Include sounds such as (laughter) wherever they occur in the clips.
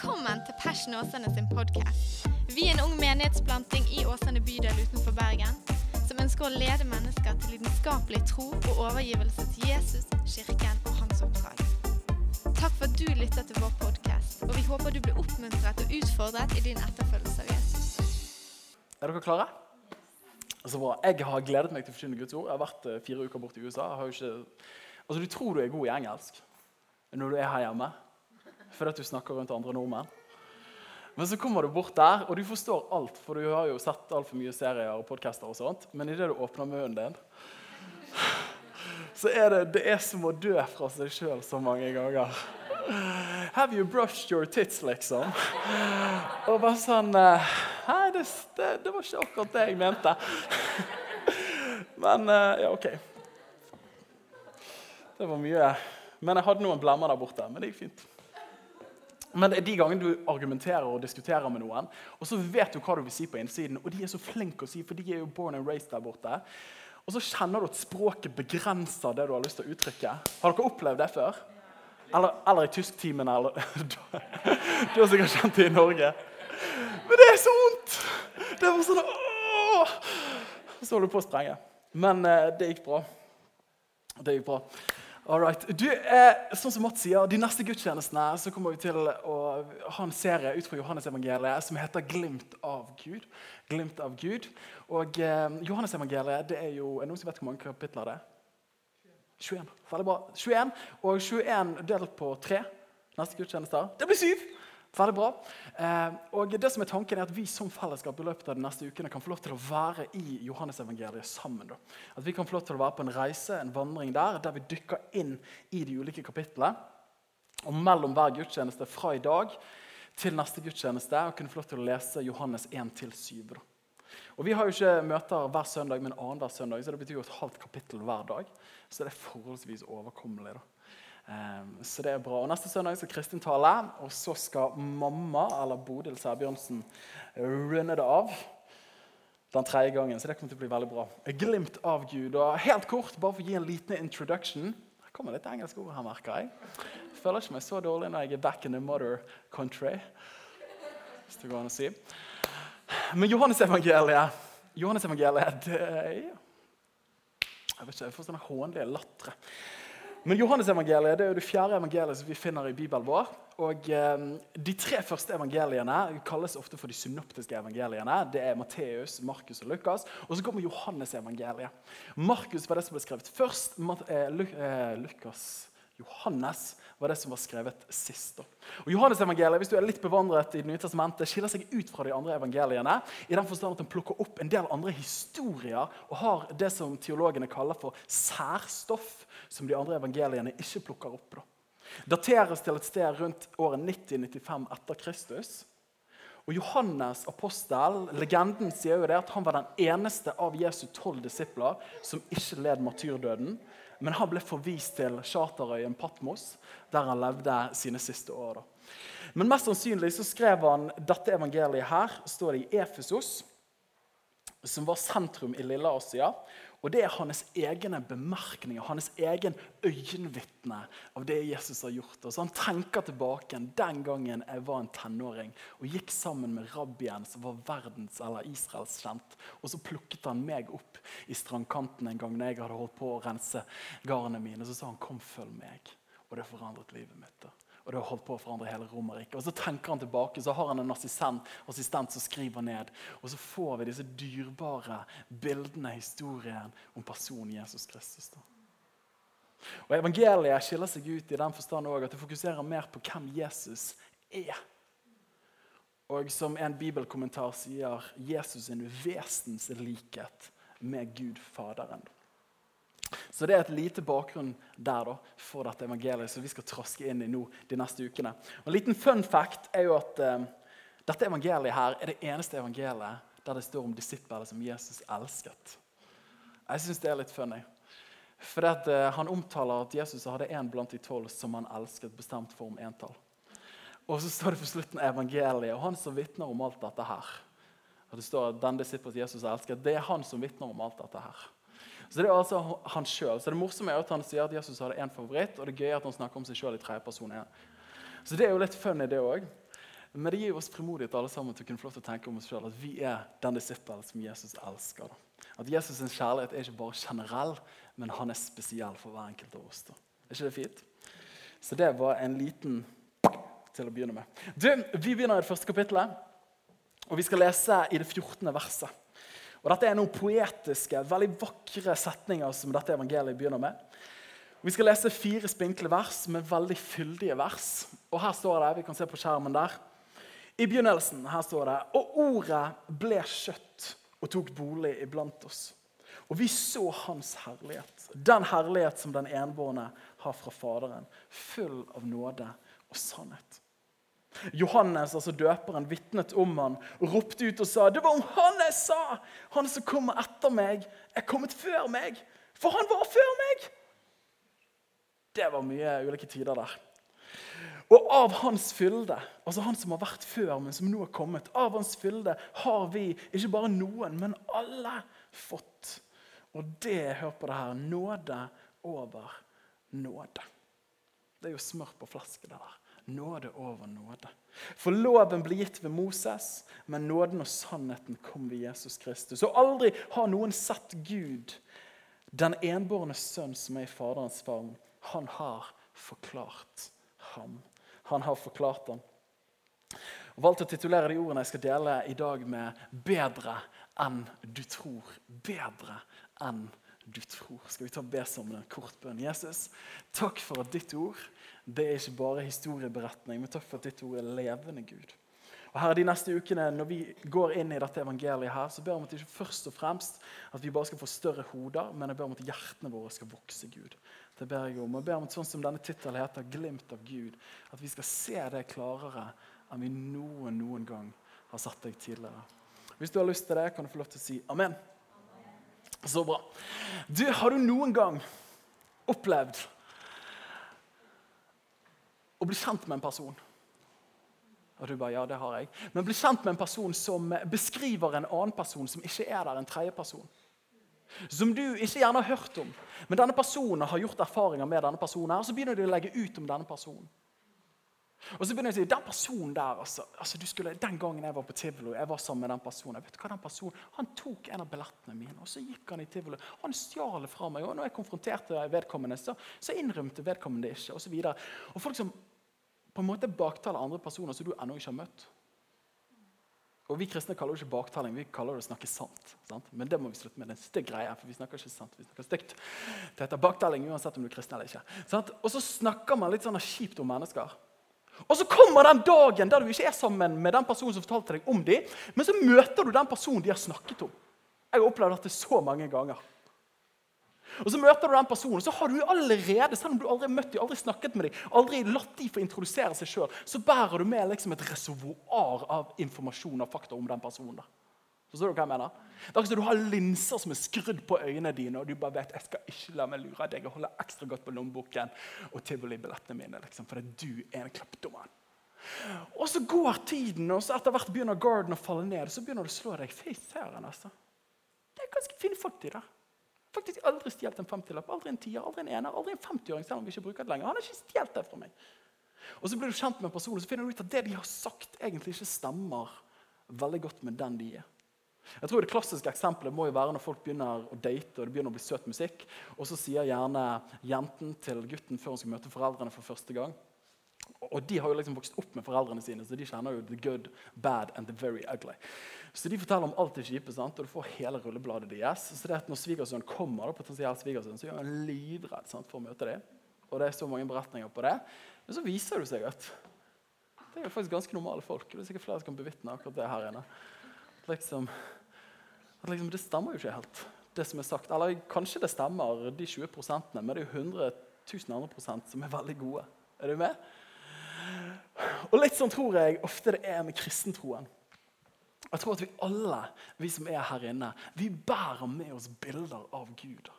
Velkommen til Passion Åsane sin podkast. Vi er en ung menighetsplanting i Åsane bydel utenfor Bergen som ønsker å lede mennesker til lidenskapelig tro og overgivelse til Jesus, kirken og hans oppdrag. Takk for at du lytter til vår podkast, og vi håper du blir oppmuntret og utfordret i din etterfølgelse av Jesus. Er dere klare? Så bra. Jeg har gledet meg til å forkynne Guds ord. Jeg har vært eh, fire uker borte i USA. Ikke... Altså, Du tror du er god i engelsk når du er her hjemme fordi at du snakker rundt andre nordmenn. Men så kommer du bort der, og du forstår alt, for du har jo sett altfor mye serier og podcaster og sånt. Men idet du åpner munnen din, så er det, det er som å dø fra seg sjøl så mange ganger. Have you brushed your tits, liksom? Og bare sånn Hei, Nei, det, det, det var ikke akkurat det jeg mente. Men eh, ja, OK. Det var mye. Men jeg hadde noen blemmer der borte. Men det gikk fint. Men det er de gangene du argumenterer og diskuterer med noen, og så vet du hva du vil si på innsiden, og de er så flinke å si, for de er jo born and raised der borte. Og så kjenner du at språket begrenser det du har lyst til å uttrykke. Har dere opplevd det før? Eller, eller i tysktimen, eller (laughs) Du har sikkert kjent det i Norge. Men det er så vondt! Det var sånn åh! Så holdt du på å sprenge. Men eh, det gikk bra. Det gikk bra. All right. Du, eh, sånn som Mats sier, De neste gudstjenestene så kommer vi til å ha en serie ut fra Johannes-evangeliet som heter 'Glimt av Gud'. Glimt av Gud. Og eh, Johannes-evangeliet er jo, er det noen som vet hvor mange kapitler det er? 21. Veldig bra. 21, Og 21 delt på tre neste gudstjenester. Det blir syv! Veldig bra. Eh, og det som er tanken er at Vi som fellesskap i løpet av de neste ukene kan få lov til å være i Johannes-evangeliet sammen. Da. At Vi kan få lov til å være på en reise, en vandring der, der vi dykker inn i de ulike kapitlene. Og mellom hver gudstjeneste fra i dag til neste gudstjeneste og kunne få lov til å lese Johannes 1-7. Og Vi har jo ikke møter hver søndag, men annenhver søndag, så det betyr jo et halvt kapittel hver dag. Så det er forholdsvis overkommelig. da. Ehm, så det er bra. Og Neste søndag skal Kristin tale, og så skal mamma eller Bodil Sæbjørnsen runde det av den tredje gangen. Så det kommer til å bli veldig bra. Glimt av Gud. Og helt kort, bare for å gi en liten introduction Det kommer litt engelsk ord her, merker jeg. Jeg føler ikke meg så dårlig når jeg er back in the mother country. Hvis det går an å si. Men Johannes-evangeliet Johannes evangeliet, det er Jeg vet ikke, jeg får sånne hånlige latre. Men Johannes-evangeliet det er jo det fjerde evangeliet som vi finner i Bibelen vår. Og eh, De tre første evangeliene kalles ofte for de synoptiske evangeliene. Det er Matteus, Markus og Lukas. Og så kommer Johannes-evangeliet. Markus var det som ble skrevet først. Eh, eh, Lukas Johannes var det som var skrevet sist. Og Johannes-evangeliet hvis du er litt bevandret i Det nye testamentet, skiller seg ut fra de andre evangeliene i den forstand at den plukker opp en del andre historier og har det som teologene kaller for særstoff som de andre evangeliene ikke plukker opp. Da. Dateres til et sted rundt året 90-95 etter Kristus. Og Johannes apostel, legenden sier jo det at han var den eneste av Jesu tolv disipler som ikke led martyrdøden. Men han ble forvist til charterøyen Patmos, der han levde sine siste år. Da. Men mest sannsynlig så skrev han dette evangeliet her, står det i Efesos, som var sentrum i Lille-Asia. Og det er hans egne bemerkninger, hans egen øyenvitne av det Jesus har gjort. Og så Han tenker tilbake den gangen jeg var en tenåring og gikk sammen med rabbien som var verdens- eller israelskjent. Og så plukket han meg opp i strandkanten en gang når jeg hadde holdt på å rense garnene mine. Og Så sa han 'kom, følg meg'. Og det forandret livet mitt. da. Og det har holdt på å forandre hele Romerriket. Og så tenker han tilbake, så har han en assistent, assistent som skriver ned. Og så får vi disse dyrebare bildene, historien om personen Jesus Kristus. Da. Og Evangeliet skiller seg ut i den forstand også at det fokuserer mer på hvem Jesus er. Og som en bibelkommentar sier, Jesus en vesenslikhet med Gud Faderen. Så Det er et lite bakgrunn der da, for dette evangeliet som vi skal traske inn i nå de neste ukene. Og En liten fun fact er jo at uh, dette evangeliet her er det eneste evangeliet der det står om disiplene som Jesus elsket. Jeg syns det er litt funny. For at, uh, Han omtaler at Jesus hadde en blant de tolv som han elsket, bestemt for om entall. Og så står det på slutten evangeliet, og han som vitner om alt dette her. Og det står at den disippelen Jesus elsket, det er han som vitner om alt dette her. Så det er altså han selv. Så det morsomme er at han sier at Jesus hadde én favoritt, og det er at han snakker om seg sjøl i tredje person. Så det er jo litt funny, det òg. Men det gir oss frimodighet alle sammen til å kunne få lov til å tenke om oss selv, at vi er den disippelen som Jesus elsker. At Jesus' kjærlighet er ikke bare generell, men han er spesiell for hver enkelt av oss. Er ikke det fint? Så det var en liten til å begynne med. Du, Vi begynner i det første kapittelet, og vi skal lese i det 14. verset. Og Dette er noen poetiske, veldig vakre setninger som dette evangeliet begynner med. Vi skal lese fire spinkle vers med veldig fyldige vers. Og her står det, vi kan se på skjermen der, i begynnelsen her står det Og ordet ble kjøtt og tok bolig iblant oss. Og vi så hans herlighet, den herlighet som den enbårne har fra Faderen, full av nåde og sannhet. Johannes, altså døperen, vitnet om han ropte ut og sa det var om han jeg sa! Han som kommer etter meg, er kommet før meg, for han var før meg! Det var mye ulike tider der. Og av hans fylde, altså han som har vært før, men som nå er kommet, av hans fylde har vi ikke bare noen, men alle fått. Og det, hør på det her, nåde over nåde. Det er jo smør på flaske, det der. Nåde over nåde. For loven ble gitt ved Moses, men nåden og sannheten kom ved Jesus Kristus. Og aldri har noen sett Gud, den enbårne sønn som er i Faderens favn. Han har forklart ham. Han har forklart ham. Jeg valgte å titulere de ordene jeg skal dele i dag, med 'bedre enn du tror'. Bedre enn du tror. Skal vi ta be sammen en kort bønn? Jesus, takk for at ditt ord det er ikke bare historieberetning, men takk for at ditt ord er levende, Gud. Og her De neste ukene når vi går inn i dette evangeliet, her, så ber jeg om at ikke først og fremst at vi bare skal få større hoder, men jeg ber om at hjertene våre skal vokse. Gud. Det ber jeg om. Jeg ber om at sånn som denne tittelen heter, 'Glimt av Gud', at vi skal se det klarere enn vi noen, noen gang har sett deg tidligere. Hvis du har lyst til det, kan du få lov til å si amen. Så bra. Du, Har du noen gang opplevd å bli kjent med en person? Og du bare, ja, det har jeg. Men bli kjent med en person som beskriver en annen person som ikke er der, en tredje person. Som du ikke gjerne har hørt om. Men denne personen har gjort erfaringer med denne personen. her, Så begynner de å legge ut om denne personen. Og så begynner jeg å si den personen der, altså, altså skulle, Den gangen jeg var på tivoli, jeg var sammen med den personen vet hva den personen, Han tok en av billettene mine, og så gikk han i tivoli. Han stjal det fra meg. og når jeg konfronterte vedkommende, så, så innrømte vedkommende ikke. Og, så videre. og folk som på en måte baktaler andre personer som du ennå ikke har møtt. Og Vi kristne kaller det ikke baktaling, vi kaller det å snakke sant. Sant? Men det må vi slutte med. Det er greie, for vi snakker ikke sant. vi snakker stygt. Det heter baktaling uansett om du er kristen eller ikke. Sant? Og så snakker man litt sånn kjipt om mennesker. Og så kommer den dagen der du ikke er sammen med den personen som fortalte deg om dem, men så møter du den personen de har snakket om. Jeg har opplevd dette så mange ganger. Og Så møter du den personen, så har du allerede, selv om du aldri har møtt dem, aldri snakket med dem, aldri latt dem få introdusere seg sjøl, så bærer du med liksom et reservoar av informasjon og fakta om den personen. Forstår du hva jeg mener? Det er akkurat Du har linser som er skrudd på øynene dine, og du bare vet jeg skal ikke la meg lure deg. Jeg holder ekstra godt på lommeboken og tivolibillettene mine, liksom, fordi du er en. Og så går tiden, og så etter hvert begynner garden å falle ned. Og Så begynner du å slå deg. Fy søren, altså. Det er ganske fine folk, de der. Faktisk aldri stjålet en 50-lapp, aldri en tier, aldri en ener, aldri en 50-åring. selv om vi ikke bruker det lenger. Han har ikke stjålet det fra meg. Og så blir du kjent med personen, så finner du ut at det de har sagt, egentlig ikke stemmer veldig godt med den de er. Jeg tror Det klassiske eksempelet må jo være når folk begynner å date og det begynner å bli søt musikk, og så sier gjerne jenten til gutten før hun skal møte foreldrene for første gang Og de har jo liksom vokst opp med foreldrene sine, så de kjenner jo the good, bad and the very ugly. Så de forteller om alt det kjipe, sant? og du får hele rullebladet deres. Så det at Når svigersønnen kommer, da, potensielt svigersønnen, så gjør han livredd sant, for å møte dem. Og det er så mange beretninger på det. Men så viser det seg at det er jo faktisk ganske normale folk. Det er sikkert flere som kan bevitne akkurat det her inne. Liksom, at liksom, det stemmer jo ikke helt, det som er sagt. Eller kanskje det stemmer, de 20 prosentene, men det er jo 100 000 andre prosent som er veldig gode. Er du med? Og litt sånn tror jeg ofte det er med kristentroen. Jeg tror at vi alle vi som er her inne, vi bærer med oss bilder av Gud.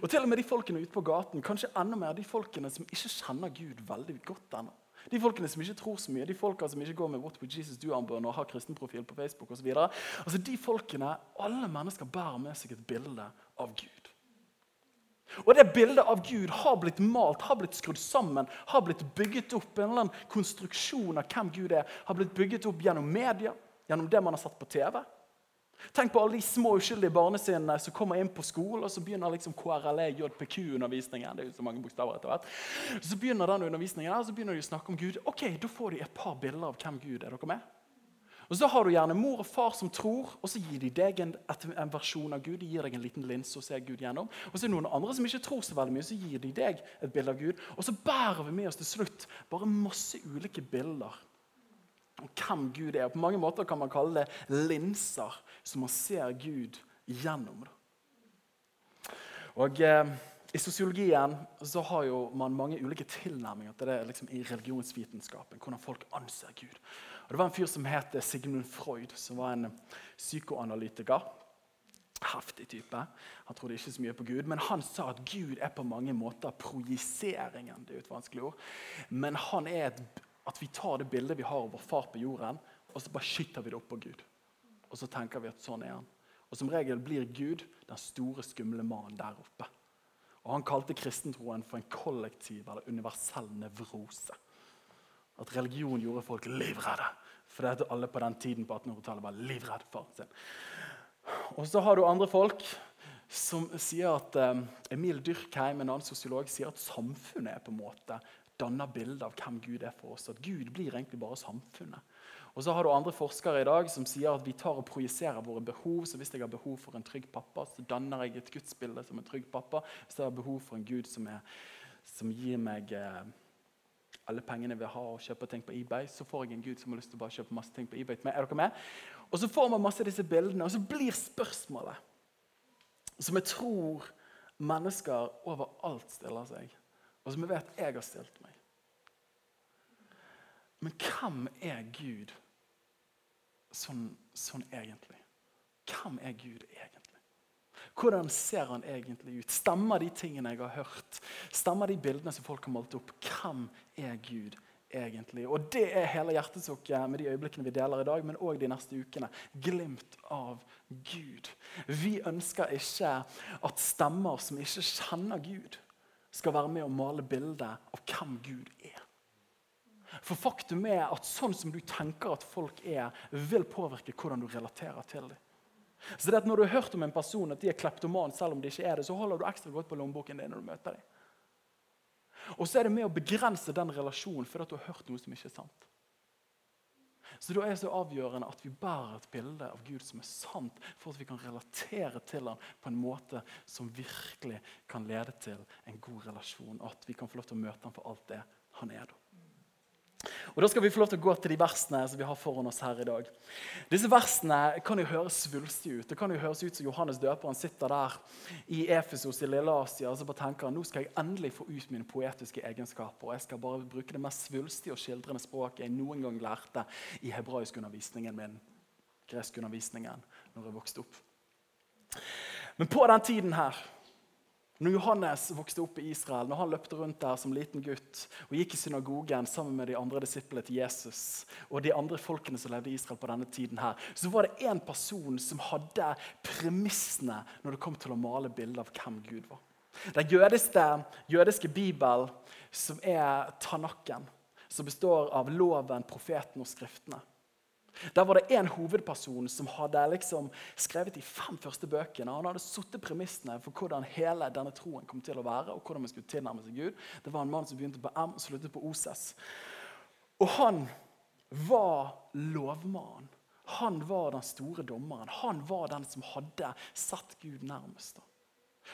Og til og med de folkene ute på gaten, kanskje enda mer de folkene som ikke kjenner Gud veldig godt ennå. De folkene som ikke tror så mye, de folkene som ikke går med What would Jesus do-armbånd og har kristenprofil på Facebook osv. Altså, de folkene, Alle mennesker bærer med seg et bilde av Gud. Og det bildet av Gud har blitt malt, har blitt skrudd sammen, har blitt bygget opp. En eller annen konstruksjon av hvem Gud er, har blitt bygget opp gjennom media, gjennom det man har satt på TV. Tenk på alle de små uskyldige barnesinnene som kommer inn på skolen, og så begynner liksom KRLE, JPQ-undervisningen. det er jo så mange bokstaver etter hvert. Så begynner den undervisningen og så begynner de å snakke om Gud. Ok, Da får de et par bilder av hvem Gud er. dere med? Og Så har du gjerne mor og far som tror, og så gir de deg en, en versjon av Gud. De gir deg en liten linse å se Gud gjennom. Og så er det noen andre som ikke tror så veldig mye, så gir de deg et bilde av Gud. Og så bærer vi med oss til slutt bare masse ulike bilder om hvem Gud er. På mange måter kan man kalle det linser som man ser Gud gjennom. Og eh, I sosiologien så har jo man mange ulike tilnærminger til det liksom, i religionsvitenskapen. Hvordan folk anser Gud. Og Det var en fyr som het Sigmund Freud, som var en psykoanalytiker. Heftig type. Han trodde ikke så mye på Gud, men han sa at Gud er på mange måter projiseringen. det er et vanskelig ord. Men han er et, at vi tar det bildet vi har av vår far på jorden, og så bare skyter vi det opp på Gud. Og så tenker vi at sånn er han. Og Som regel blir Gud den store, skumle mannen der oppe. Og Han kalte kristentroen for en kollektiv eller universell nevrose. At religion gjorde folk livredde. For det at alle på den tiden på 1800-tallet var livredde for sin. Og så har du andre folk som sier at um, Emil Dyrkheim, en annen sosiolog, sier at samfunnet er på en måte danner bilde av hvem Gud er for oss. At Gud blir egentlig bare samfunnet. Og så har du andre forskere i dag som sier at vi tar og projiserer våre behov. Så hvis jeg har behov for en trygg pappa, så danner jeg et gudsbilde som en trygg pappa. Hvis jeg har behov for en Gud som, er, som gir meg eh, alle pengene jeg vil ha og kjøper ting på eBay, så får jeg en Gud som har lyst til å bare kjøpe masse ting på eBay. Er dere med? Og så får man masse av disse bildene, og så blir spørsmålet, som jeg tror mennesker overalt stiller seg, og som jeg vet jeg har stilt meg Men hvem er Gud? sånn, sånn egentlig? Hvem er Gud egentlig? Hvordan ser han egentlig ut? Stemmer de tingene jeg har hørt? Stemmer de bildene som folk har malt opp? Hvem er Gud egentlig? Og Det er hele hjertesukket med de øyeblikkene vi deler i dag, men òg de neste ukene. Glimt av Gud. Vi ønsker ikke at stemmer som ikke kjenner Gud, skal være med å male bildet av hvem Gud er. For faktum er at sånn som du tenker at folk er, vil påvirke hvordan du relaterer til dem. Så det at Når du har hørt om en person at de er kleptoman, selv om de ikke er det, så holder du ekstra godt på lommeboken din når du møter dem. Og så er det med å begrense den relasjonen fordi du har hørt noe som ikke er sant. Så Da er det så avgjørende at vi bærer et bilde av Gud som er sant, for at vi kan relatere til ham på en måte som virkelig kan lede til en god relasjon. Og at vi kan få lov til å møte ham for alt det han er. da. Og Da skal vi få lov til å gå til de versene som vi har foran oss her i dag. Disse versene kan jo høres svulstige ut. Det kan jo høres ut som Johannes døperen sitter der i Efesos i Lille Asia og så bare tenker nå skal jeg endelig få ut mine poetiske egenskaper. og Jeg skal bare bruke det mest svulstige og skildrende språket jeg noen gang lærte i hebraiskundervisningen min. Greskundervisningen, når jeg vokste opp. Men på den tiden her når Johannes vokste opp i Israel, når han løpte rundt der som liten gutt og gikk i synagogen sammen med de andre disiplene til Jesus og de andre folkene som levde i Israel på denne tiden, her, så var det én person som hadde premissene når det kom til å male bilder av hvem Gud var. Den jødiske, jødiske bibelen, som er Tanakken, som består av loven, profeten og skriftene. Der var det én hovedperson som hadde liksom skrevet de fem første bøkene. Han hadde satt premissene for hvordan hele denne troen kom til å være. og hvordan man skulle tilnærme seg Gud. Det var en mann som begynte på M og sluttet på Oses. Og han var lovmannen. Han var den store dommeren. Han var den som hadde satt Gud nærmest.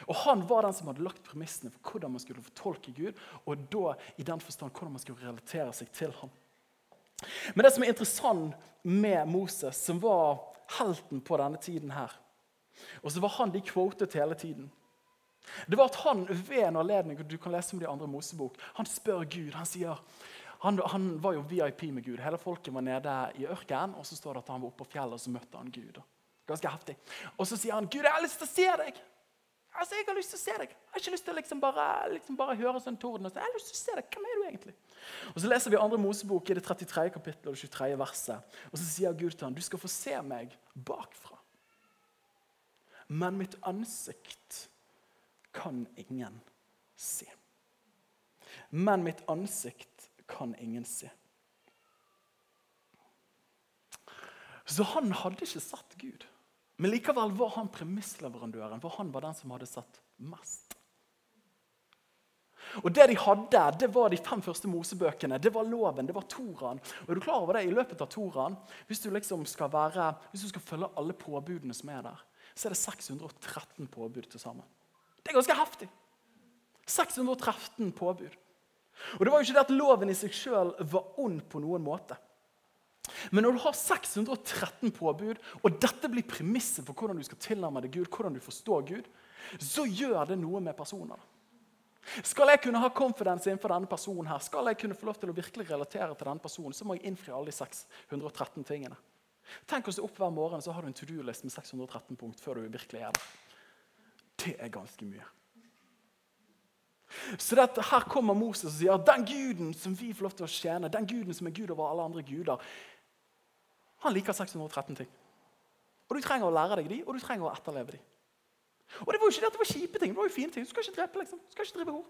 Og Han var den som hadde lagt premissene for hvordan man skulle fortolke Gud, og da i den forstand hvordan man skulle relatere seg til ham. Men det som er interessant med Moses, som var helten på denne tiden her, og så var han de quotet hele tiden, det var at han ved en anledning du kan lese om de andre Mosebok, han spør Gud. Han sier, han, han, var jo VIP med Gud. Hele folket var nede i ørkenen, og så står det at han var oppe på fjellet og så møtte han Gud. Ganske heftig. Og så sier han, 'Gud, jeg har lyst til å se deg.' Altså, Jeg har lyst til å se deg. Jeg har ikke lyst til å liksom bare, liksom bare, høre sånn torden. Og så, jeg har lyst til å se deg. Hvem er du egentlig? Og Så leser vi andre Mosebok i det 33. kapittelet og det 23. verset. Og så sier Gud til ham, du skal få se meg bakfra. Men mitt ansikt kan ingen se. Men mitt ansikt kan ingen se. Så han hadde ikke satt Gud. Men likevel var han premissleverandøren, for han var den som hadde satt mest. Og Det de hadde, det var de fem første Mosebøkene. Det var loven, det var Toraen. Og er du klar over det i løpet av Toraen? Hvis du liksom skal, være, hvis du skal følge alle påbudene som er der, så er det 613 påbud til sammen. Det er ganske heftig. 613 påbud. Og det var jo ikke det at loven i seg sjøl var ond på noen måte. Men når du har 613 påbud, og dette blir premisset for hvordan du skal tilnærme deg Gud, hvordan du forstår Gud, så gjør det noe med personer. Skal jeg kunne ha confidence innenfor denne personen, her, skal jeg kunne få lov til å virkelig relatere til denne personen, så må jeg innfri alle de 613 tingene. Tenk å stå opp hver morgen så har du en to do-list med 613 punkt før du virkelig er der. Det er ganske mye. Så dette, Her kommer Moses og sier at den guden som vi får lov til å tjene, den guden som er Gud over alle andre guder, han liker 613 ting. Og Du trenger å lære deg de, og du trenger å etterleve de. Og Det var jo ikke det at det var kjipe ting, det var jo fine ting. Du skal ikke drepe, liksom. Du skal ikke drive hor.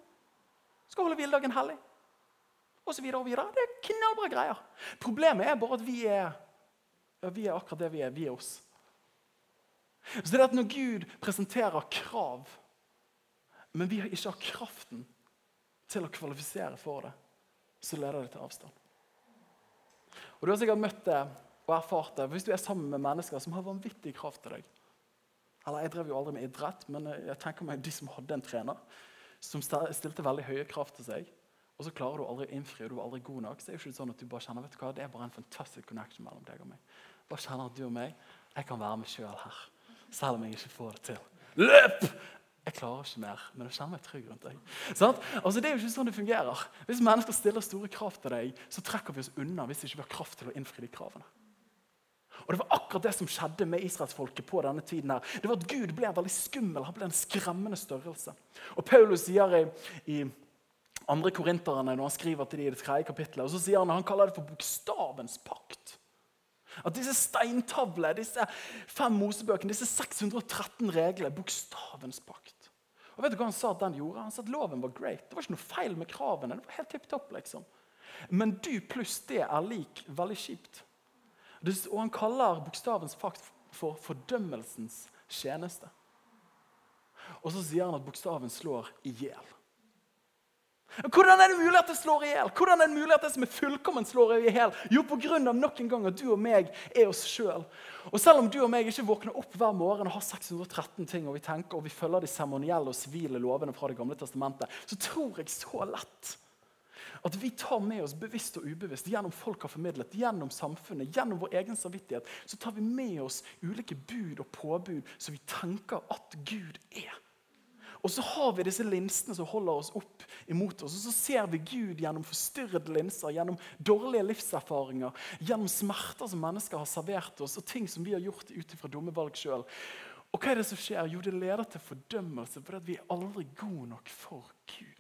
Du skal holde hviledagen hellig. Og så videre og videre. Det er knallbra greier. Problemet er bare at vi er, ja, vi er akkurat det vi er. Vi er oss. Så det er at Når Gud presenterer krav, men vi ikke har kraften til å kvalifisere for det, så leder det til avstand. Og Du har sikkert møtt det og erfart det hvis du er sammen med mennesker som har vanvittig krav til deg. Eller Jeg drev jo aldri med idrett, men jeg tenker meg de som hadde en trener som stilte veldig høye krav til seg, og så klarer du aldri å innfri, og du er aldri god nok, så er det ikke sånn at du bare kjenner vet du hva, det er bare en fantastisk connection mellom deg og meg. Bare kjenner at du og meg, jeg kan være meg sjøl her. Selv om jeg ikke får det til. Løp! Jeg klarer ikke mer, men jeg kjenner meg trygg rundt deg. Sånn? Altså, det er jo ikke sånn det fungerer. Hvis mennesker stiller store krav til deg, så trekker vi oss unna hvis ikke vi har kraft til å innfri de kravene. Og Det var akkurat det som skjedde med israelsfolket på denne tiden. her. Det var at Gud ble en veldig skummel, han ble en skremmende størrelse. Og Paulus sier i, i andre korinterne når han skriver til de i det tredje kapittelet, og så sier han, han kaller det for bokstavens pakt. At disse steintavlene, disse fem mosebøkene, disse 613 reglene, bokstavens pakt. Og vet du hva Han sa at den gjorde? Han sa at loven var great. Det var ikke noe feil med kravene. det var helt tipp liksom. Men du pluss det er lik veldig kjipt. Og han kaller bokstavens fakt for fordømmelsens tjeneste. Og så sier han at bokstaven slår i hjel. Hvordan er det mulig at det slår i hjel? Hvordan er det mulig at det som er fullkomment, slår i hjel? Jo, pga. nok en gang at du og meg er oss sjøl. Og selv om du og meg ikke våkner opp hver morgen og har 613 ting, og vi tenker og vi følger de seremonielle og sivile lovene fra Det gamle testamentet, så tror jeg så lett at vi tar med oss bevisst og ubevisst gjennom folk har formidlet, gjennom samfunnet, gjennom vår egen samvittighet, så tar vi med oss ulike bud og påbud som vi tenker at Gud er. Og så har vi disse linsene som holder oss opp imot oss. Og så ser vi Gud gjennom forstyrrede linser, gjennom dårlige livserfaringer, gjennom smerter som mennesker har servert oss, og ting som vi har gjort ut ifra dumme valg sjøl. Og hva er det som skjer? Jo, det leder til fordømmelse fordi vi er aldri gode nok for Gud.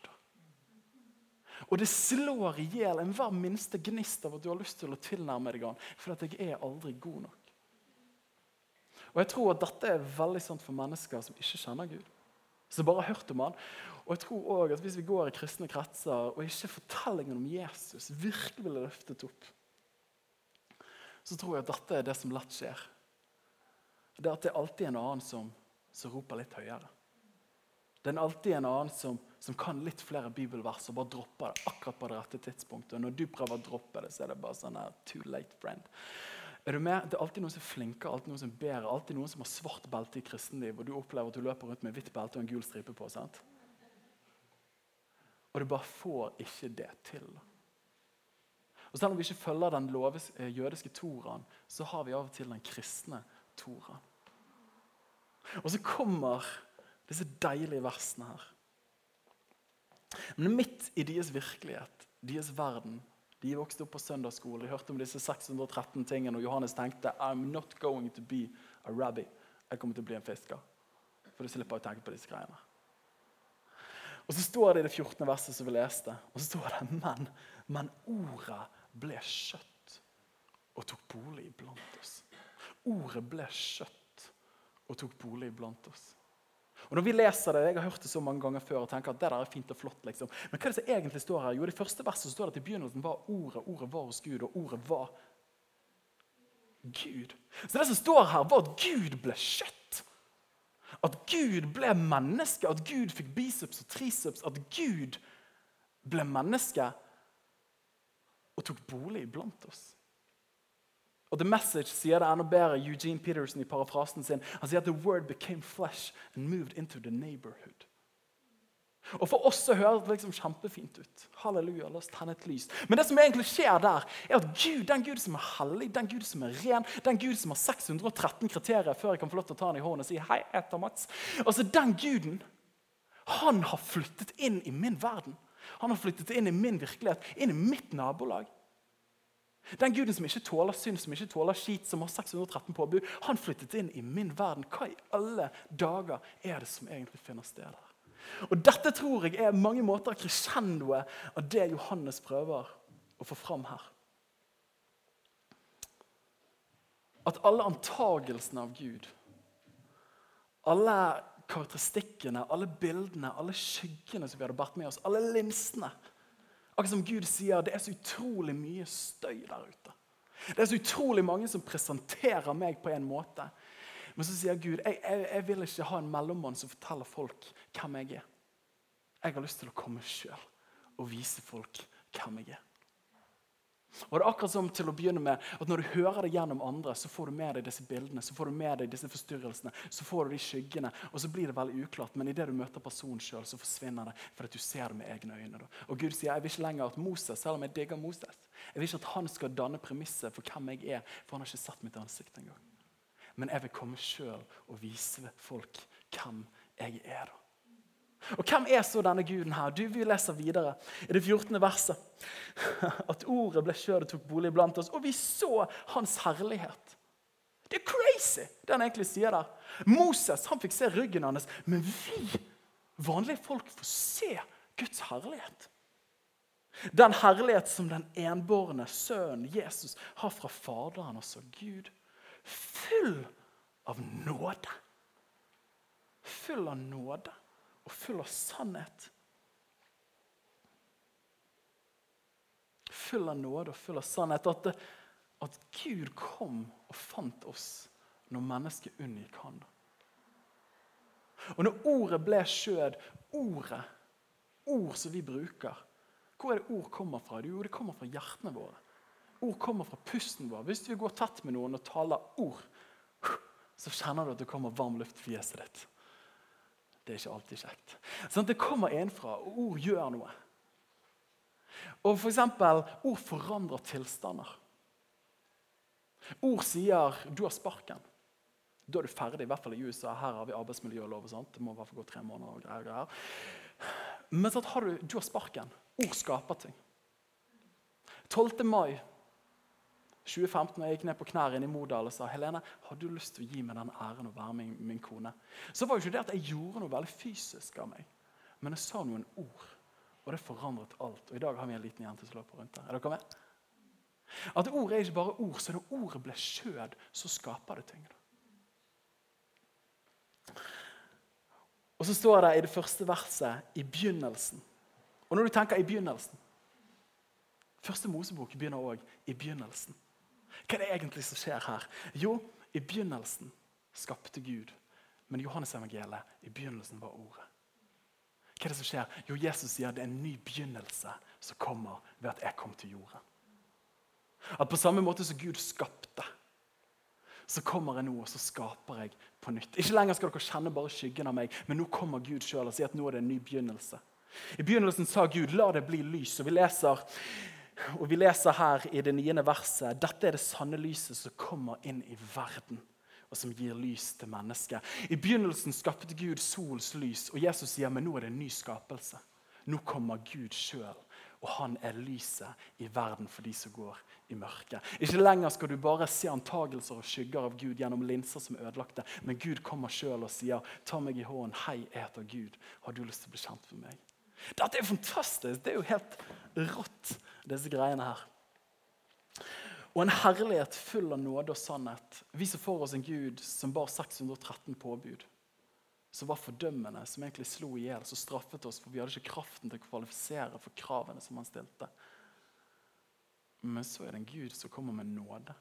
Og det slår i hjel enhver minste gnist av at du har lyst til å tilnærme deg han, for at jeg er aldri god nok. Og jeg tror at Dette er veldig sant for mennesker som ikke kjenner Gud som bare har hørt om han. Og jeg tror også at Hvis vi går i kristne kretser og ikke fortellingen om Jesus virkelig blir løftet opp, så tror jeg at dette er det som lett skjer. Det er at det er alltid en annen som, som roper litt høyere. Det er alltid en annen som, som, kan litt flere bibelvers og bare dropper det akkurat på det rette tidspunktet. Og når du prøver å droppe det, så er det bare sånn her, too late, friend. Er du med? Det er alltid noen som er flinkere, alltid noen som er bedre, alltid noen som har svart belte i kristenliv, og du opplever at du løper rundt med hvitt belte og en gul stripe på. sant? Og du bare får ikke det til. Og Selv om vi ikke følger den loves, eh, jødiske toraen, så har vi av og til den kristne toraen. Og så kommer disse deilige versene her. Men midt i deres virkelighet, deres verden, de vokste opp på søndagsskole, de hørte om disse 613 tingene, og Johannes tenkte I'm not going to be a rabbi. Jeg kommer til å bli en fisker. For du slipper å tenke på disse greiene. Og Så står det i det 14. verset som vi leste, og så står det men, men ordet ble kjøtt og tok bolig blant oss. Ordet ble kjøtt og tok bolig blant oss. Og når vi leser det, Jeg har hørt det så mange ganger før og tenker at det der er fint og flott. liksom. Men hva er det som egentlig står her? Jo, det første verset står det at i begynnelsen var ordet. Ordet var hos Gud, og ordet var Gud. Så det som står her, var at Gud ble kjøtt. At Gud ble menneske, at Gud fikk biceps og triceps. At Gud ble menneske og tok bolig blant oss. Og The Message sier det enda bedre. Eugene Peterson i parafrasen sin. Han sier at the word became flesh and moved into the neighborhood. Og For oss så høres det liksom kjempefint ut. Halleluja, la oss tenne et lys. Men det som egentlig skjer der, er at Gud, den Gud som er hellig, den Gud som er ren, den Gud som har 613 kriterier før jeg kan få lov til å ta han i hånden og si hei, etter Mats. Altså, Den guden, han har flyttet inn i min verden. Han har flyttet inn i min virkelighet, inn i mitt nabolag. Den guden som ikke tåler synd, som ikke tåler skit, som har 613 påbud, han flyttet inn i min verden. Hva i alle dager er det som egentlig finner sted her? Og Dette tror jeg er mange måter crescendoet av det Johannes prøver å få fram her. At alle antagelsene av Gud, alle karakteristikkene, alle bildene, alle skyggene som vi hadde båret med oss, alle linsene Akkurat som Gud sier, det er så utrolig mye støy der ute. Det er så utrolig mange som presenterer meg på en måte. Men så sier Gud jeg, jeg, jeg vil ikke ha en mellommann som forteller folk hvem jeg er. Jeg har lyst til å komme sjøl og vise folk hvem jeg er. Og det er akkurat som til å begynne med at Når du hører det gjennom andre, så får du med deg disse bildene, så får du med deg disse forstyrrelsene, så får du de skyggene, og så blir det veldig uklart. Men idet du møter personen sjøl, så forsvinner det fordi du ser det med egne øyne. Da. Og Gud sier jeg vil ikke lenger at Moses, selv om jeg digger Moses, jeg vil ikke at han skal danne premisset for hvem jeg er, for han har ikke sett mitt ansikt engang. Men jeg vil komme sjøl og vise folk hvem jeg er. da. Og Hvem er så denne guden her? Du, Vi leser videre i det 14. verset. (laughs) At ordet ble kjød og tok bolig blant oss, og vi så hans herlighet. Det er crazy, det han egentlig sier der. Moses han fikk se ryggen hans, men vi vanlige folk får se Guds herlighet. Den herlighet som den enbårne sønnen Jesus har fra Faderen, altså Gud. Full av nåde. Full av nåde og full av sannhet. Full av nåde og full av sannhet. At, det, at Gud kom og fant oss når mennesket unngikk Han. Og når ordet ble skjød, ordet, ord som vi bruker Hvor er det ord kommer fra? Jo, det kommer fra hjertene våre. Ord kommer fra pusten vår. Hvis vi går tett med noen og taler ord, så kjenner du at det kommer varm luft i fjeset ditt. Det er ikke alltid kjekt. Sånn, det kommer innenfra, og ord gjør noe. Og for eksempel, Ord forandrer tilstander. Ord sier 'du har sparken'. Da er du ferdig, i hvert fall i USA. Her har vi arbeidsmiljølov. og sånt. Det må i hvert fall gå tre måneder og greier. greier. Men så har du, du har sparken. Ord skaper ting. 12. mai 2015 når jeg gikk ned på knær i Modal og sa Helene, har du lyst til å gi meg den æren å være min, min kone, så var jo ikke det at jeg gjorde noe veldig fysisk av meg, men jeg sa noen ord. Og det forandret alt. Og i dag har vi en liten jente som løper rundt der. Er dere med? At ord er ikke bare ord, så når ordet blir skjød, så skaper det ting. Og så står det i det første verset i begynnelsen. Og når du tenker i begynnelsen Første Mosebok begynner òg i begynnelsen. Hva er det egentlig som skjer her? Jo, i begynnelsen skapte Gud. Men Johannes evangeliet, i begynnelsen var Ordet. Hva er det som skjer? Jo, Jesus sier det er en ny begynnelse som kommer ved at jeg kom til jorden. At på samme måte som Gud skapte, så kommer jeg nå og så skaper jeg på nytt. Ikke lenger skal dere kjenne bare skyggen av meg, men nå kommer Gud sjøl og sier at nå er det en ny begynnelse. I begynnelsen sa Gud 'la det bli lys'. og Vi leser og Vi leser her i det niende verset dette er det sanne lyset som kommer inn i verden, og som gir lys til mennesket. I begynnelsen skapte Gud sols lys, og Jesus sier men nå er det en ny skapelse. Nå kommer Gud sjøl, og han er lyset i verden for de som går i mørket. Ikke lenger skal du bare se antagelser og skygger av Gud gjennom linser som er ødelagte, men Gud kommer sjøl og sier, 'Ta meg i hånden. Hei, jeg heter Gud. Har du lyst til å bli kjent med meg?' Dette er fantastisk. Det er jo helt rått, disse greiene her. Og en herlighet full av nåde og sannhet. Vi som for oss en Gud som bar 613 påbud. som var fordømmende, som egentlig slo i hjel, som straffet oss, for vi hadde ikke kraften til å kvalifisere for kravene som han stilte. Men så er det en Gud som kommer med nåde.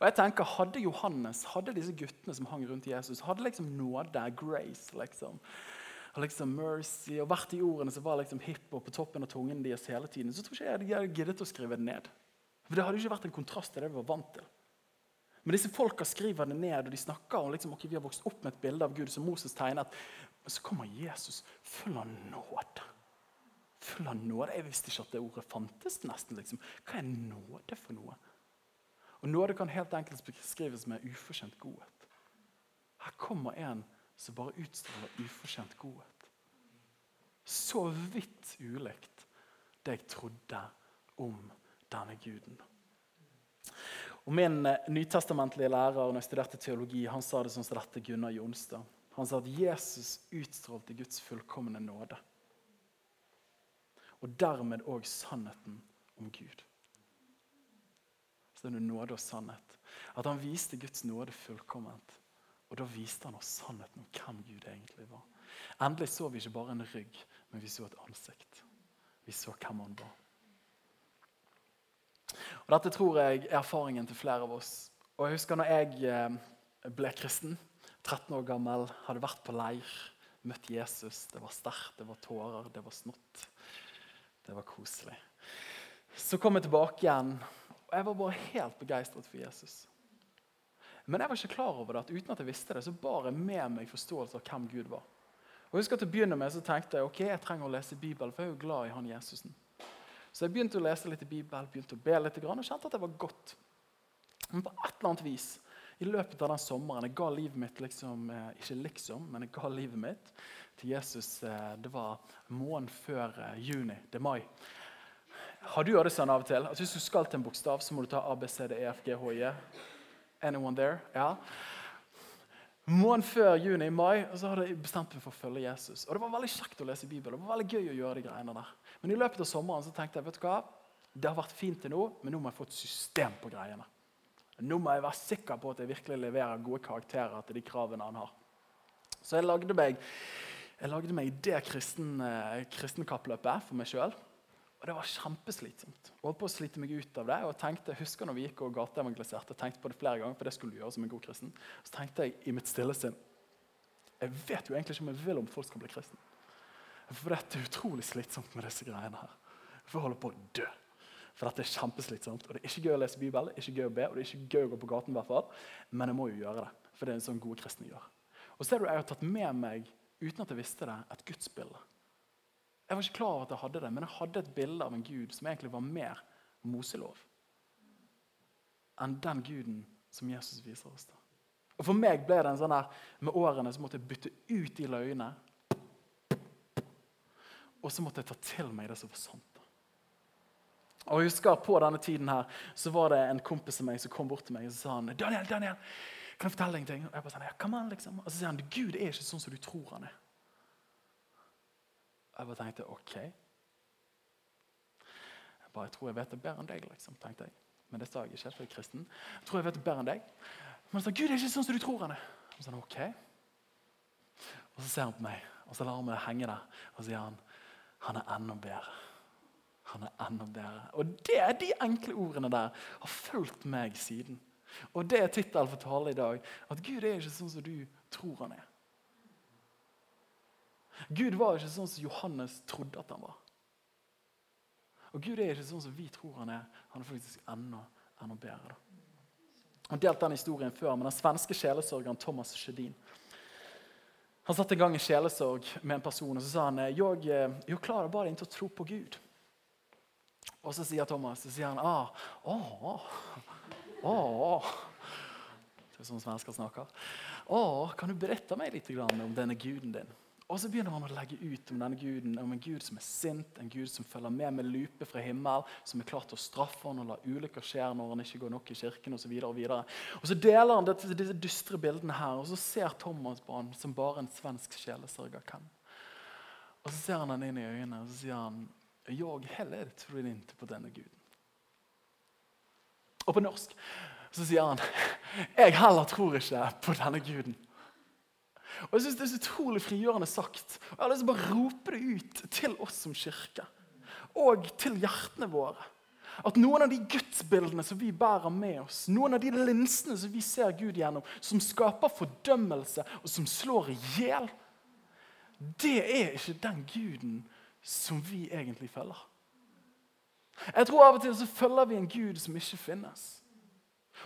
Og jeg tenker, Hadde Johannes, hadde disse guttene som hang rundt Jesus, hadde liksom nåde, grace liksom, og liksom mercy, og vært i ordene som var liksom hipp og på toppen av tungen deres hele tiden, så tror ikke jeg de hadde giddet å skrive det ned. For Det hadde ikke vært en kontrast til det vi var vant til. Men disse folka skriver det ned, og de snakker om liksom, ok, vi har vokst opp med et bilde av Gud som Moses tegnet. Men så kommer Jesus full av nåde. Full av nåde. Jeg visste ikke at det ordet fantes. nesten. Liksom. Hva er nåde for noe? Og Nåde kan helt enkelt beskrives med ufortjent godhet. Her kommer en som bare utstråler ufortjent godhet. Så vidt ulikt det jeg trodde om denne guden. Og Min eh, nytestamentlige lærer når jeg studerte teologi, han sa det sånn som dette, Gunnar Jonstad. Han sa at Jesus utstrålte Guds fullkomne nåde. Og dermed òg sannheten om Gud. Så det er nåde og sannhet. At han viste Guds nåde fullkomment. Og da viste han oss sannheten om hvem Gud egentlig var. Endelig så vi ikke bare en rygg, men vi så et ansikt. Vi så hvem han var. Og Dette tror jeg er erfaringen til flere av oss. Og Jeg husker når jeg eh, ble kristen, 13 år gammel, hadde vært på leir, møtt Jesus. Det var sterkt, det var tårer, det var snott. Det var koselig. Så kom jeg tilbake igjen, og jeg var bare helt begeistret for Jesus. Men jeg var ikke klar over det, at uten at jeg visste det, så bar jeg med meg forståelse av hvem Gud var. Og jeg husker til å begynne med så tenkte jeg ok, jeg trenger å lese Bibelen, for jeg er jo glad i han Jesusen. Så jeg begynte å lese litt i Bibelen, begynte å be litt, og kjente at det var godt. Men på et eller annet vis i løpet av den sommeren Jeg ga livet mitt liksom, eh, ikke liksom, men jeg ga livet mitt til Jesus. Eh, det var måneden før eh, juni. Det er mai. Har du gjort det sånn av og til? at Hvis du skal til en bokstav, så må du ta A. Anyone there? Ja. Måneden før juni-mai og så hadde jeg bestemt meg for å følge Jesus. Og Det var veldig kjekt å lese Bibelen. Det var veldig gøy å gjøre de greiene der. Men i løpet av sommeren så tenkte jeg vet du hva, det har vært fint til nå, men nå må jeg få et system på greiene. Nå må jeg være sikker på at jeg virkelig leverer gode karakterer til de kravene han har. Så jeg lagde meg, jeg lagde meg det kristne, eh, kristenkappløpet for meg sjøl. Og det var kjempeslitsomt. Jeg holdt på å slite meg ut av det. og tenkte, husker når vi gikk og gateevangeliserte, tenkte på det flere ganger, for det skulle du gjøre som en god kristen. Så tenkte jeg i mitt stille sinn Jeg vet jo egentlig ikke om jeg vil om folk skal bli kristne. For dette er utrolig slitsomt med disse greiene her. For holde på å dø. For dette er kjempeslitsomt. Og det er ikke gøy å lese Bibelen, det er ikke gøy å be, og det er ikke gøy å gå på gaten. i hvert fall. Men jeg må jo gjøre det, for det er en sånn gode kristne gjør. Og så er det jeg har tatt med meg, uten at jeg visste det, et gudsbilde. Jeg var ikke klar over at jeg hadde det, men jeg hadde et bilde av en gud som egentlig var mer Moselov enn den guden som Jesus viser oss. da. Og For meg ble det en sånn der, med årene så måtte jeg bytte ut de løgnene. Og så måtte jeg ta til meg det som var sant. Og jeg husker På denne tiden her, så var det en kompis av meg som kom bort til meg og sa han, Daniel, Daniel, kan jeg fortelle deg en ting? Og jeg bare sånn, ja, come on, liksom. Og så sier han Gud er ikke sånn som du tror han er. Jeg bare tenkte OK. Jeg, bare, tror jeg vet det bedre enn deg, liksom, tenkte jeg. Men det sa jeg ikke, for jeg er kristen. Jeg tror jeg vet det bedre enn deg. Men han sa Gud det er ikke sånn som du tror han er. Og så ok. Og så ser han på meg, og så lar han meg henge der. Og så sier han han er enda bedre. Han er enda bedre. Og det, er de enkle ordene der har fulgt meg siden. Og det er tittelen for talen i dag. At Gud er ikke sånn som du tror han er. Gud var ikke sånn som Johannes trodde at han var. Og Gud er ikke sånn som vi tror han er. Han er faktisk enda, enda bedre. Han delte den historien før men den svenske sjelesørgeren Thomas Sjedin. Han satt en gang i sjelesorg med en person og så sa han, jeg, eh, jeg klarer bare ikke å tro på Gud. Og så sier Thomas så sier han, ah, åh, åh. Det er sånn svensker snakker. Åh, kan du berette meg litt om denne guden din? Og så begynner han å legge ut om denne guden, om en gud som er sint, en gud som følger med med lupe fra himmel, som er klar til å straffe han og la ulykker skje når han ikke går nok i kirken osv. Og, så og, og så deler han dette, disse dystre bildene her, og så ser Thomas på han som bare en svensk sjelesørger kan. Og så ser han han inn i øynene og så sier han, jeg heller tror ikke på denne guden. Og på norsk så sier han (laughs) jeg heller tror ikke på denne guden. Og jeg synes Det er så utrolig frigjørende sagt. Og Jeg har lyst til å bare rope det ut til oss som kirke. Og til hjertene våre. At noen av de gudsbildene som vi bærer med oss, noen av de linsene som vi ser Gud gjennom, som skaper fordømmelse og som slår i hjel, det er ikke den guden som vi egentlig følger. Jeg tror Av og til så følger vi en gud som ikke finnes.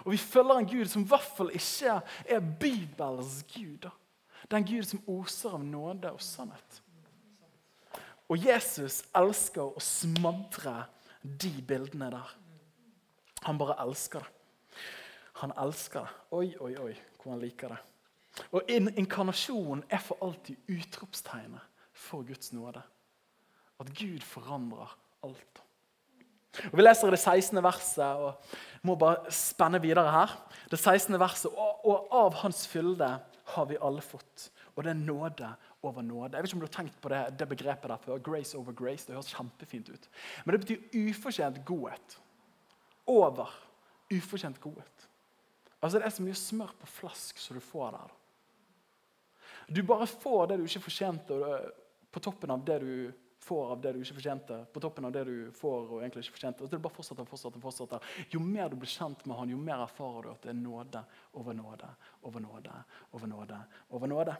Og vi følger en gud som i hvert fall ikke er Bibelens gud. da. Det er en gud som oser av nåde og sannhet. Og Jesus elsker å smadre de bildene der. Han bare elsker det. Han elsker det. Oi, oi, oi, hvor han liker det. Og Inkarnasjonen er for alltid utropstegnet for Guds nåde. At Gud forandrer alt. Og Vi leser det 16. verset, og må bare spenne videre her. Det 16. verset, og, og av Hans fylde har vi alle fått. Og det er nåde over nåde. Jeg vet ikke om du har tenkt på det, det begrepet der før. Grace over grace. Det høres kjempefint ut. Men det betyr ufortjent godhet. Over ufortjent godhet. Altså Det er så mye smør på flask som du får der. Du bare får det du ikke fortjente, på toppen av det du får av det du ikke fortjente, på toppen av det du får og egentlig ikke fortjente. Og det bare fortsetter fortsetter, fortsetter. Jo mer du blir kjent med han, jo mer erfarer du at det er nåde over nåde over nåde over nåde. over nåde.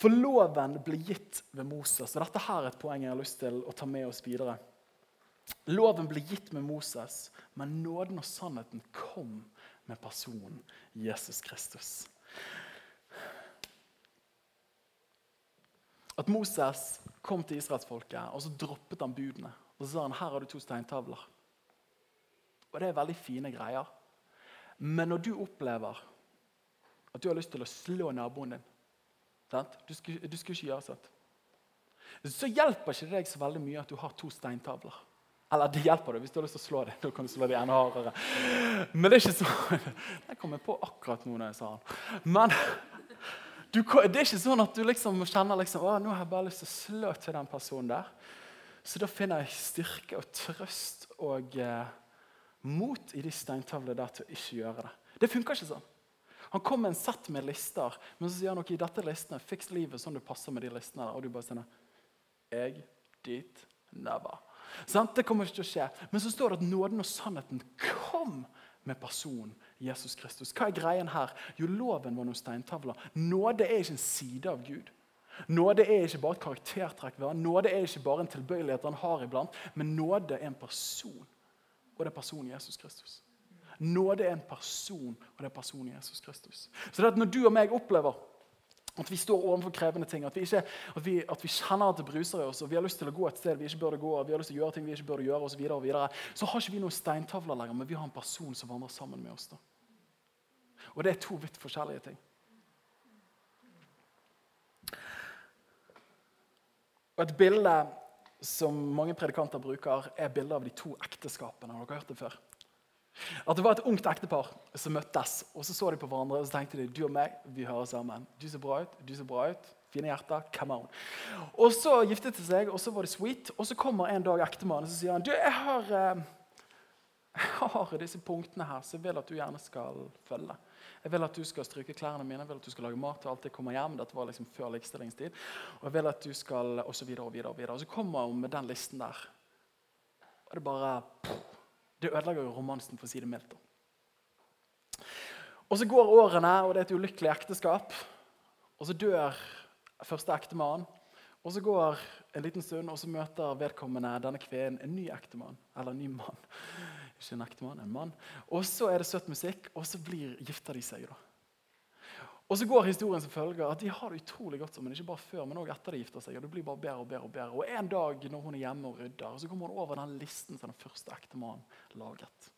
For loven ble gitt ved Moses. og Dette her er et poeng jeg har lyst til å ta med oss videre. Loven ble gitt med Moses, men nåden og sannheten kom med personen Jesus Kristus. At Moses kom til israelsfolket og så droppet han budene. Og så sa han her har du to steintavler. Og det er veldig fine greier. Men når du opplever at du har lyst til å slå naboen din? Du, skulle, du skulle ikke gjøre sånn. Så hjelper ikke deg så veldig mye at du har to steintavler. Eller det hjelper deg hvis du har lyst til å slå dem. Da kan du slå dem enda hardere. Men det er ikke sånn. (laughs) Det kom jeg på akkurat nå når jeg sa den. Men du, det er ikke sånn at du liksom kjenner liksom, å, nå har jeg bare lyst til å slå til den personen der. Så da finner jeg styrke og trøst og eh, mot i de steintavlene der til å ikke gjøre det. Det funker ikke sånn. Han kom med en sett med lister, men så sier han ok, dette er listene, fiks livet sånn du passer med de listene. der, Og du bare sier jeg, dit, never. Sant? Det kommer ikke til å skje. Men så står det at nåden og sannheten kom med personen Jesus Kristus. Hva er greien her? Jo, loven var noen steintavler. Nåde er ikke en side av Gud. Nåde er ikke bare et karaktertrekk. Nåde er ikke bare en tilbøyelighet han har iblant, men nåde er en person. Og det er personen Jesus Kristus. Nåde er en person, og det er personen Jesus Kristus. Så det at når du og meg opplever at vi står overfor krevende ting. At vi, ikke, at, vi, at vi, kjenner at det bruser i oss, og vi har lyst til å gå et sted vi ikke burde gå. og vi har lyst til å gjøre ting vi ikke burde gjøre, og så, videre, og videre. så har ikke vi noen steintavler lenger, men vi har en person som vandrer sammen med oss. da. Og det er to vidt forskjellige ting. Og Et bilde som mange predikanter bruker, er bildet av de to ekteskapene. Har dere hørt det før? At det var et ungt ektepar som møttes, og så så de på hverandre og så tenkte de, du og meg, vi hører sammen. Du ser bra ut, du ser bra ut. Fine hjerter. Come on. Og så giftet de seg, og så var det sweet. Og så kommer en dag ektemannen og så sier han, du, jeg har, eh, (laughs) jeg har disse punktene her så jeg vil at du gjerne skal følge. Jeg vil at du skal stryke klærne mine, jeg vil at du skal lage mat til alt jeg kommer hjem. Dette var liksom før likestillingstid. Og jeg vil at du skal, og så videre og videre. Og videre. Og så kommer hun med den listen der. Og det bare Det ødelegger jo romansen, for å si det mildt. Og så går årene, og det er et ulykkelig ekteskap. Og så dør første ektemann. Og så går en liten stund, og så møter vedkommende denne kvinnen en ny ektemann. Eller en ny mann. Ikke en ektemann, en mann. Og så er det søt musikk, og så blir, gifter de seg. da. Og så går historien som følger at de har det utrolig godt sammen. Ikke bare før, men også etter de gifter seg. og det blir bare bedre Og bedre og bedre. Og En dag når hun er hjemme og rydder, så kommer hun over den listen som den første ektemannen laget.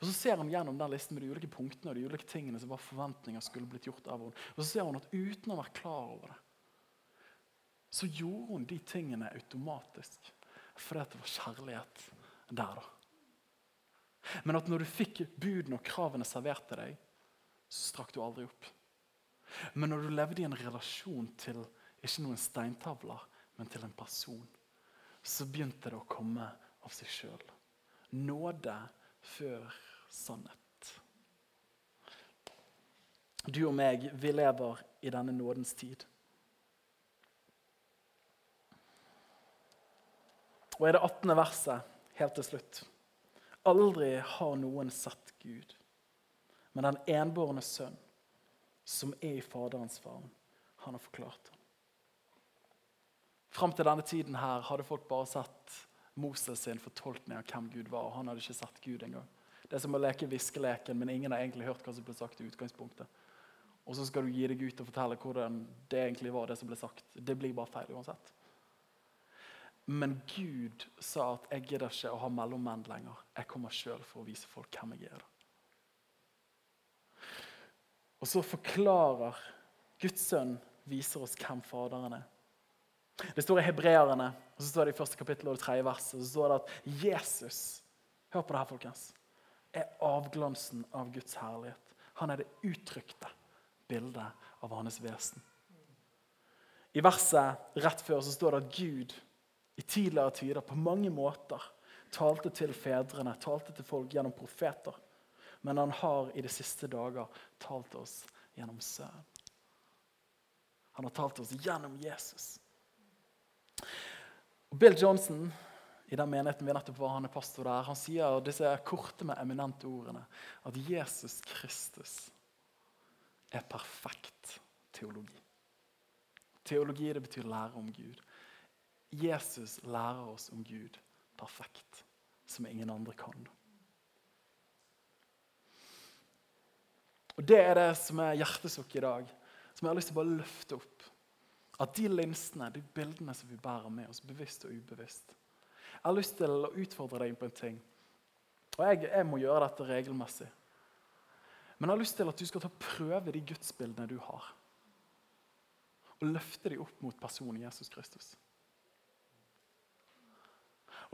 Og Så ser hun gjennom den listen med de ulike punktene og de ulike tingene som var forventninger skulle blitt gjort av henne. Og så ser hun at uten å være klar over det, så gjorde hun de tingene automatisk. Fordi det var kjærlighet der, da. Men at når du fikk budene og kravene servert til deg, så strakk du aldri opp. Men når du levde i en relasjon til ikke noen steintavler, men til en person, så begynte det å komme av seg sjøl. Nåde før sannhet. Du og meg, vi lever i denne nådens tid. Og i det 18. verset, helt til slutt Aldri har noen sett Gud, men den enbårne sønn, som er i Faderens favn, han har forklart ham. Fram til denne tiden her hadde folk bare sett Moses sin fortolkning av hvem Gud var. og Han hadde ikke sett Gud engang. Det er som å leke viskeleken, men ingen har egentlig hørt hva som ble sagt i utgangspunktet. Og så skal du gi deg ut og fortelle hvordan det egentlig var, det som ble sagt. Det blir bare feil uansett. Men Gud sa at 'jeg gidder ikke å ha mellommenn lenger'. Jeg kommer sjøl for å vise folk hvem jeg er. Og så forklarer Guds sønn viser oss hvem Faderen er. Det står i Hebreerne, og så står det i første kapittel og det tredje verset, og så står det at Jesus Hør på det her, folkens. Er avglansen av Guds herlighet. Han er det uttrykte bildet av hans vesen. I verset rett før så står det at Gud i tidligere tider på mange måter talte til fedrene, talte til folk gjennom profeter. Men han har i de siste dager talt oss gjennom Sønnen. Han har talt oss gjennom Jesus. Og Bill Johnson i den menigheten vi nettopp var, han er pastor der, han sier disse korte, med eminente ordene at Jesus Kristus er perfekt teologi. Teologi det betyr lære om Gud. Jesus lærer oss om Gud perfekt, som ingen andre kan. Og Det er det som er hjertesukket i dag, som jeg har lyst til å bare løfte opp. At de linsene, de bildene som vi bærer med oss, bevisst og ubevisst Jeg har lyst til å utfordre deg på en ting. Og jeg, jeg må gjøre dette regelmessig. Men jeg har lyst til at du skal ta prøve de gudsbildene du har. Og løfte dem opp mot personen Jesus Kristus.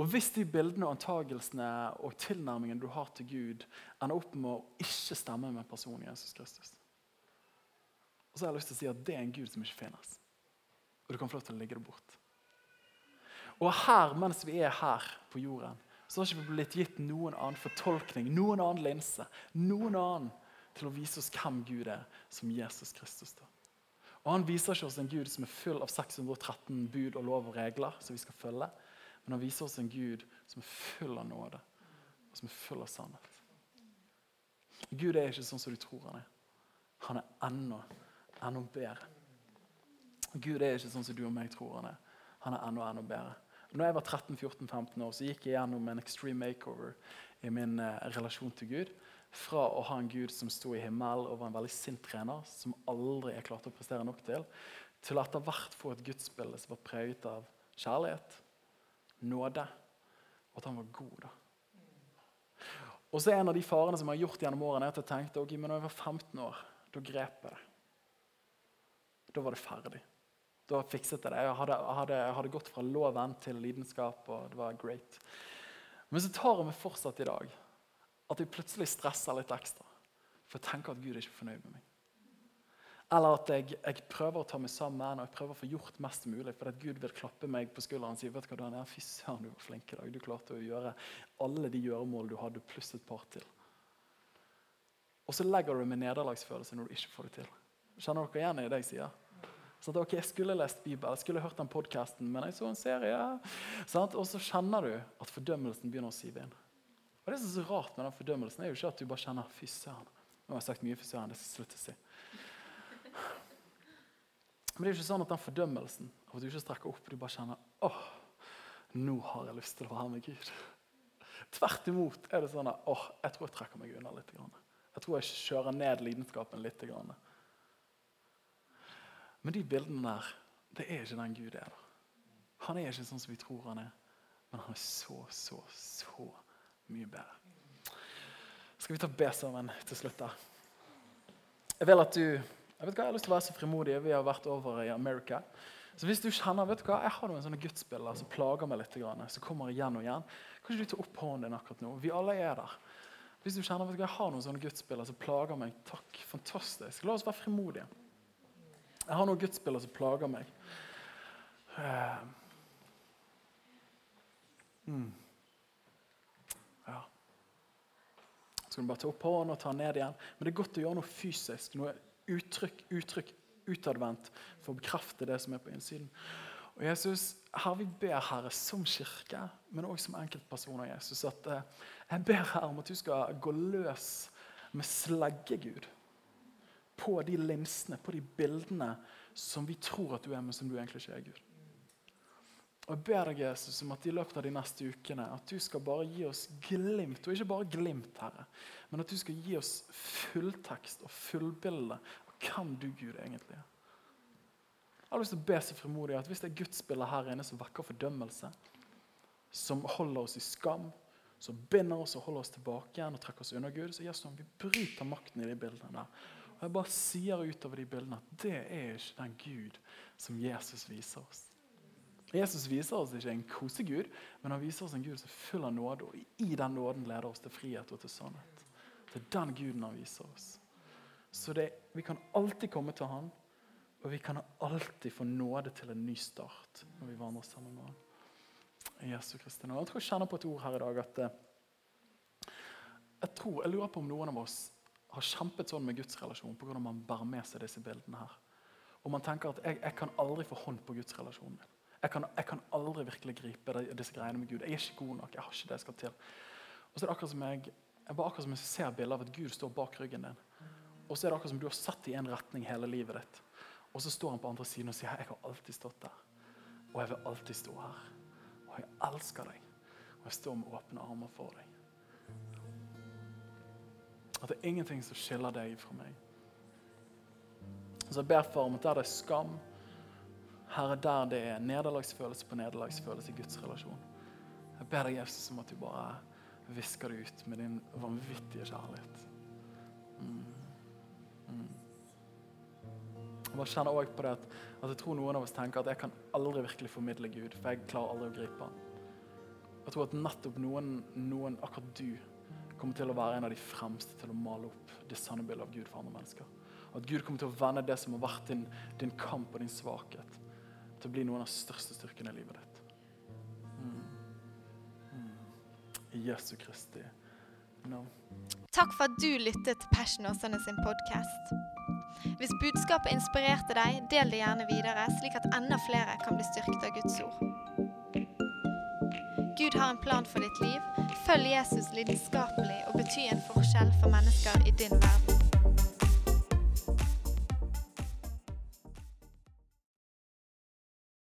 Og Hvis de bildene og antagelsene og tilnærmingen du har til Gud, ender opp med å ikke stemme med personen Jesus Kristus, og så har jeg lyst til å si at det er en Gud som ikke finnes. Og du kan få lov til å legge det bort. Og her, mens vi er her på jorden, så har ikke vi blitt gitt noen annen fortolkning, noen annen linse, noen annen til å vise oss hvem Gud er, som Jesus Kristus. da. Og Han viser ikke oss en Gud som er full av 613 bud og lov og regler som vi skal følge. Men han viser oss en Gud som er full av nåde og som er full av sannhet. Gud er ikke sånn som du tror han er. Han er enda, enda bedre. Gud er ikke sånn som du og meg tror han er. Han er enda, enda bedre. Når jeg var 13-14-15 år, så gikk jeg gjennom en extreme makeover i min eh, relasjon til Gud. Fra å ha en Gud som sto i himmelen og var en veldig sint trener, som aldri jeg klarte å prestere nok til, til etter hvert få et gudsbilde som var preget av kjærlighet, nåde, og at han var god. da. Og så er En av de farene som jeg har gjort gjennom årene, er at jeg tenkte ok, men når jeg var 15 år, da grep jeg det. Da var det ferdig. Da fikset jeg det. Jeg hadde, hadde, hadde gått fra loven til lidenskap, og det var great. Men så tar jeg meg fortsatt i dag at jeg plutselig stresser litt ekstra. For jeg tenker at Gud er ikke fornøyd med meg. Eller at jeg, jeg, prøver å ta meg sammen og jeg prøver å få gjort mest mulig. For at Gud vil klappe meg på skulderen og si vet du hva, Daniel, fy søren, du var flink i dag. Du klarte å gjøre alle de gjøremål du hadde, pluss et par til. Og så legger du med nederlagsfølelse når du ikke får det til. Kjenner dere igjen i det jeg sier? Sånn at, ok, Jeg skulle lest Bibelen, jeg skulle hørt den podkasten, men jeg så en serie. Sant? Og så kjenner du at fordømmelsen begynner å sive inn. Og Det som er så rart med den fordømmelsen, er jo ikke at du bare kjenner fy søren. Nå har jeg sagt mye fy søren, det skal slutte å si. Men det er jo ikke sånn at den fordømmelsen av at du ikke strekker opp, du bare kjenner åh, nå har jeg lyst til å være med Gud. Tvert imot er det sånn at åh, jeg tror jeg trekker meg unna litt. Jeg tror jeg kjører ned lidenskapen litt. Men de bildene der, det er ikke den Gud er. Han er ikke sånn som vi tror han er, men han er så, så, så mye bedre. Skal vi ta be sammen til slutt? der? Jeg vil at du jeg vet hva, jeg har lyst til å være så frimodig. Vi har vært over i Amerika. Så hvis du kjenner vet du hva, jeg har noen sånne gudsbilder som plager meg litt, som kommer igjen og igjen, kan ikke du ta opp hånden din akkurat nå? Vi alle er der. Hvis du kjenner vet du hva, jeg har noen sånne gudsbilder som plager meg, takk, fantastisk. La oss være frimodige. Jeg har noen gudsbilder som plager meg. Mm. Ja. Så kan du bare ta opp hånden og ta den ned igjen. Men det er godt å gjøre noe fysisk. noe uttrykk, uttrykk utadvendt for å bekrefte det som er på innsiden. Og Jesus, her Vi ber Herre som kirke, men òg som enkeltpersoner. Jesus, at eh, Jeg ber her om at du skal gå løs med sleggegud på de linsene, på de bildene som vi tror at du er, men som du egentlig ikke er, Gud. Og Jeg ber deg Jesus, om at i løpet av de neste ukene at du skal bare gi oss glimt, og ikke bare glimt, Herre, men at du skal gi oss fulltekst og fullbilde av hvem du, Gud, egentlig er. Jeg har lyst til å be så frimodig at Hvis det er gudsbildet her inne som vekker fordømmelse, som holder oss i skam, som binder oss og holder oss tilbake igjen og trekker oss unna Gud, så Jesus, vi bryter makten i de bildene der. Og Jeg bare sier utover de bildene at det er ikke den Gud som Jesus viser oss. Jesus viser oss ikke en kosegud, men han viser oss en Gud som er full av nåde. Og i den nåden leder oss til frihet og til sannhet. Det er den Guden han viser oss. Så det, vi kan alltid komme til han, og vi kan alltid få nåde til en ny start når vi vandrer sammen med han. Jesu Kristi Jeg tror jeg kjenner på et ord her i dag at eh, jeg, tror, jeg lurer på om noen av oss har kjempet sånn med Guds relasjon på hvordan man bærer med seg disse bildene her. Og man tenker at jeg, jeg kan aldri få hånd på Guds relasjon min. Jeg kan, jeg kan, aldri virkelig gripe disse greiene med Gud. Jeg er ikke god nok. jeg har ikke det jeg skal til. Og så er det akkurat som jeg, jeg bare akkurat som jeg ser bilder av at Gud står bak ryggen din. Og så er det akkurat som du har satt i en retning hele livet ditt. Og så står han på andre siden og sier jeg har alltid stått der. Og jeg vil alltid stå her. Og jeg elsker deg. Og jeg står med åpne armer for deg. At det er ingenting som skiller deg fra meg. Så jeg ber for om at der det er skam, Herre, der det er nederlagsfølelse på nederlagsfølelse i Guds relasjon. Jeg ber deg, Jesus, om at du bare visker det ut med din vanvittige kjærlighet. Mm. Mm. Jeg bare kjenner også på det at, at, jeg tror noen av oss tenker at jeg kan aldri virkelig formidle Gud, for jeg klarer aldri å gripe han. Jeg tror at nettopp noen, noen, akkurat du, kommer til å være en av de fremste til å male opp det sanne bildet av Gud for andre mennesker. At Gud kommer til å vende det som har vært din, din kamp og din svakhet, til å bli noen av de største styrkene i livet ditt. Mm. Mm. Jesu Kristi navn. Takk for at du lyttet til Passion Åsane sin podkast. Hvis budskapet inspirerte deg, del det gjerne videre, slik at enda flere kan bli styrket av Guds ord. Gud har en plan for ditt liv. Følg Jesus lidenskapelig og bety en forskjell for mennesker i din verden.